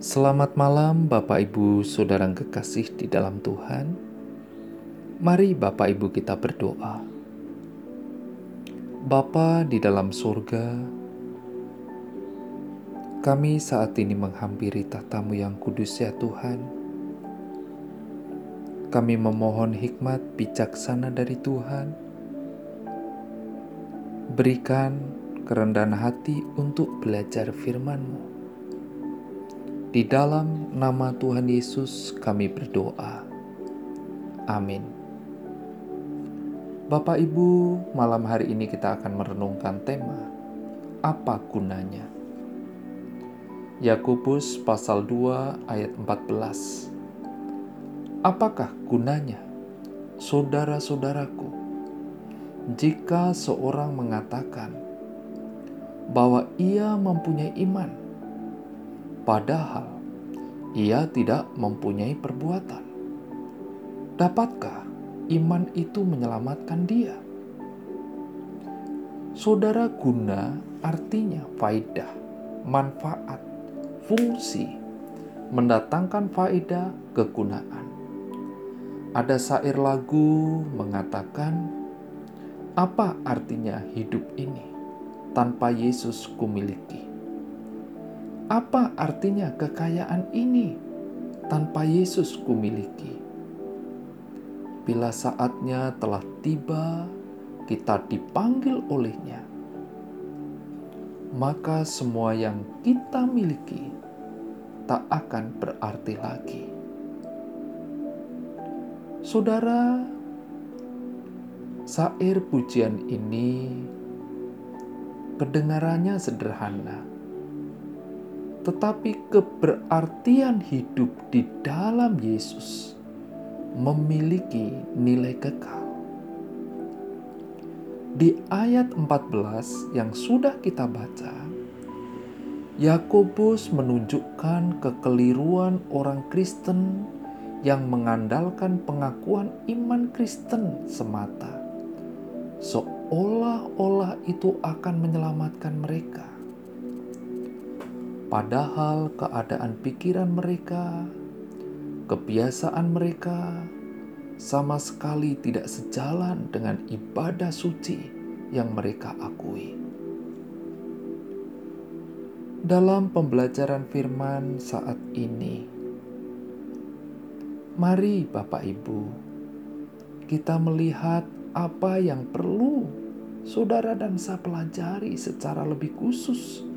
Selamat malam, Bapak Ibu, saudara kekasih di dalam Tuhan. Mari, Bapak Ibu, kita berdoa. Bapa di dalam surga, kami saat ini menghampiri tahtamu yang kudus ya Tuhan. Kami memohon hikmat bijaksana dari Tuhan. Berikan kerendahan hati untuk belajar firman-Mu. Di dalam nama Tuhan Yesus kami berdoa. Amin. Bapak Ibu, malam hari ini kita akan merenungkan tema apa gunanya? Yakobus pasal 2 ayat 14. Apakah gunanya? Saudara-saudaraku, jika seorang mengatakan bahwa ia mempunyai iman padahal ia tidak mempunyai perbuatan. Dapatkah iman itu menyelamatkan dia? Saudara guna artinya faidah, manfaat, fungsi, mendatangkan faedah kegunaan. Ada syair lagu mengatakan, "Apa artinya hidup ini tanpa Yesus kumiliki?" Apa artinya kekayaan ini tanpa Yesus kumiliki? Bila saatnya telah tiba, kita dipanggil olehnya, maka semua yang kita miliki tak akan berarti lagi. Saudara, sair pujian ini kedengarannya sederhana tetapi keberartian hidup di dalam Yesus memiliki nilai kekal. Di ayat 14 yang sudah kita baca, Yakobus menunjukkan kekeliruan orang Kristen yang mengandalkan pengakuan iman Kristen semata, seolah-olah itu akan menyelamatkan mereka Padahal keadaan pikiran mereka, kebiasaan mereka sama sekali tidak sejalan dengan ibadah suci yang mereka akui. Dalam pembelajaran firman saat ini, mari Bapak Ibu, kita melihat apa yang perlu saudara dan saya pelajari secara lebih khusus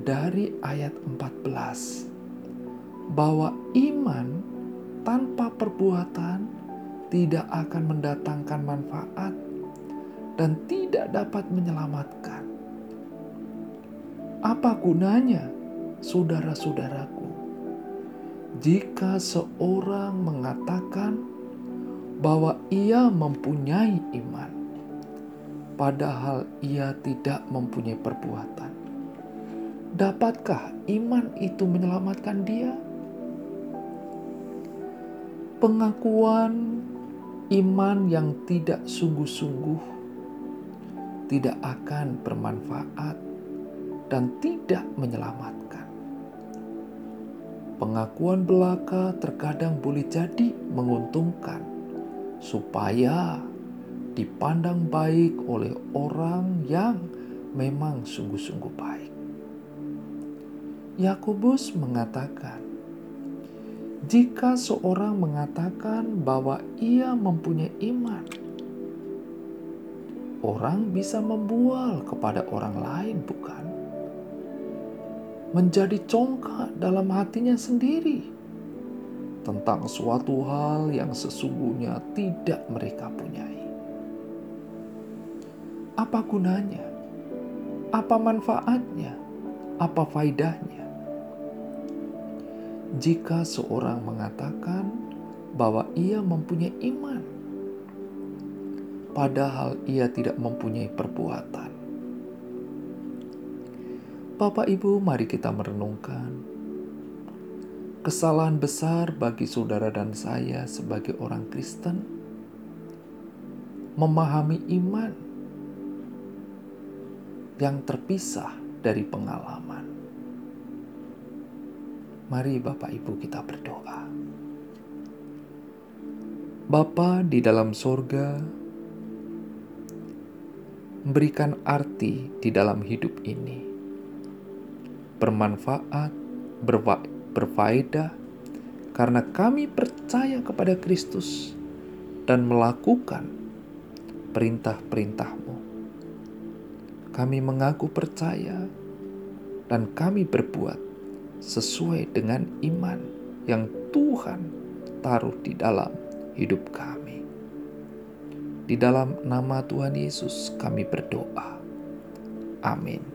dari ayat 14 bahwa iman tanpa perbuatan tidak akan mendatangkan manfaat dan tidak dapat menyelamatkan. Apa gunanya, saudara-saudaraku, jika seorang mengatakan bahwa ia mempunyai iman, padahal ia tidak mempunyai perbuatan? Dapatkah iman itu menyelamatkan dia? Pengakuan iman yang tidak sungguh-sungguh tidak akan bermanfaat dan tidak menyelamatkan. Pengakuan belaka terkadang boleh jadi menguntungkan, supaya dipandang baik oleh orang yang memang sungguh-sungguh baik. Yakobus mengatakan, "Jika seorang mengatakan bahwa ia mempunyai iman, orang bisa membual kepada orang lain, bukan? Menjadi congkak dalam hatinya sendiri tentang suatu hal yang sesungguhnya tidak mereka punyai. Apa gunanya? Apa manfaatnya? Apa faidahnya? Jika seorang mengatakan bahwa ia mempunyai iman, padahal ia tidak mempunyai perbuatan. Bapak, ibu, mari kita merenungkan kesalahan besar bagi saudara dan saya sebagai orang Kristen memahami iman yang terpisah dari pengalaman Mari Bapak Ibu kita berdoa. Bapa di dalam sorga, berikan arti di dalam hidup ini. Bermanfaat, berfa berfaedah, karena kami percaya kepada Kristus dan melakukan perintah-perintahmu. Kami mengaku percaya dan kami berbuat sesuai dengan iman yang Tuhan taruh di dalam hidup kami. Di dalam nama Tuhan Yesus kami berdoa. Amin.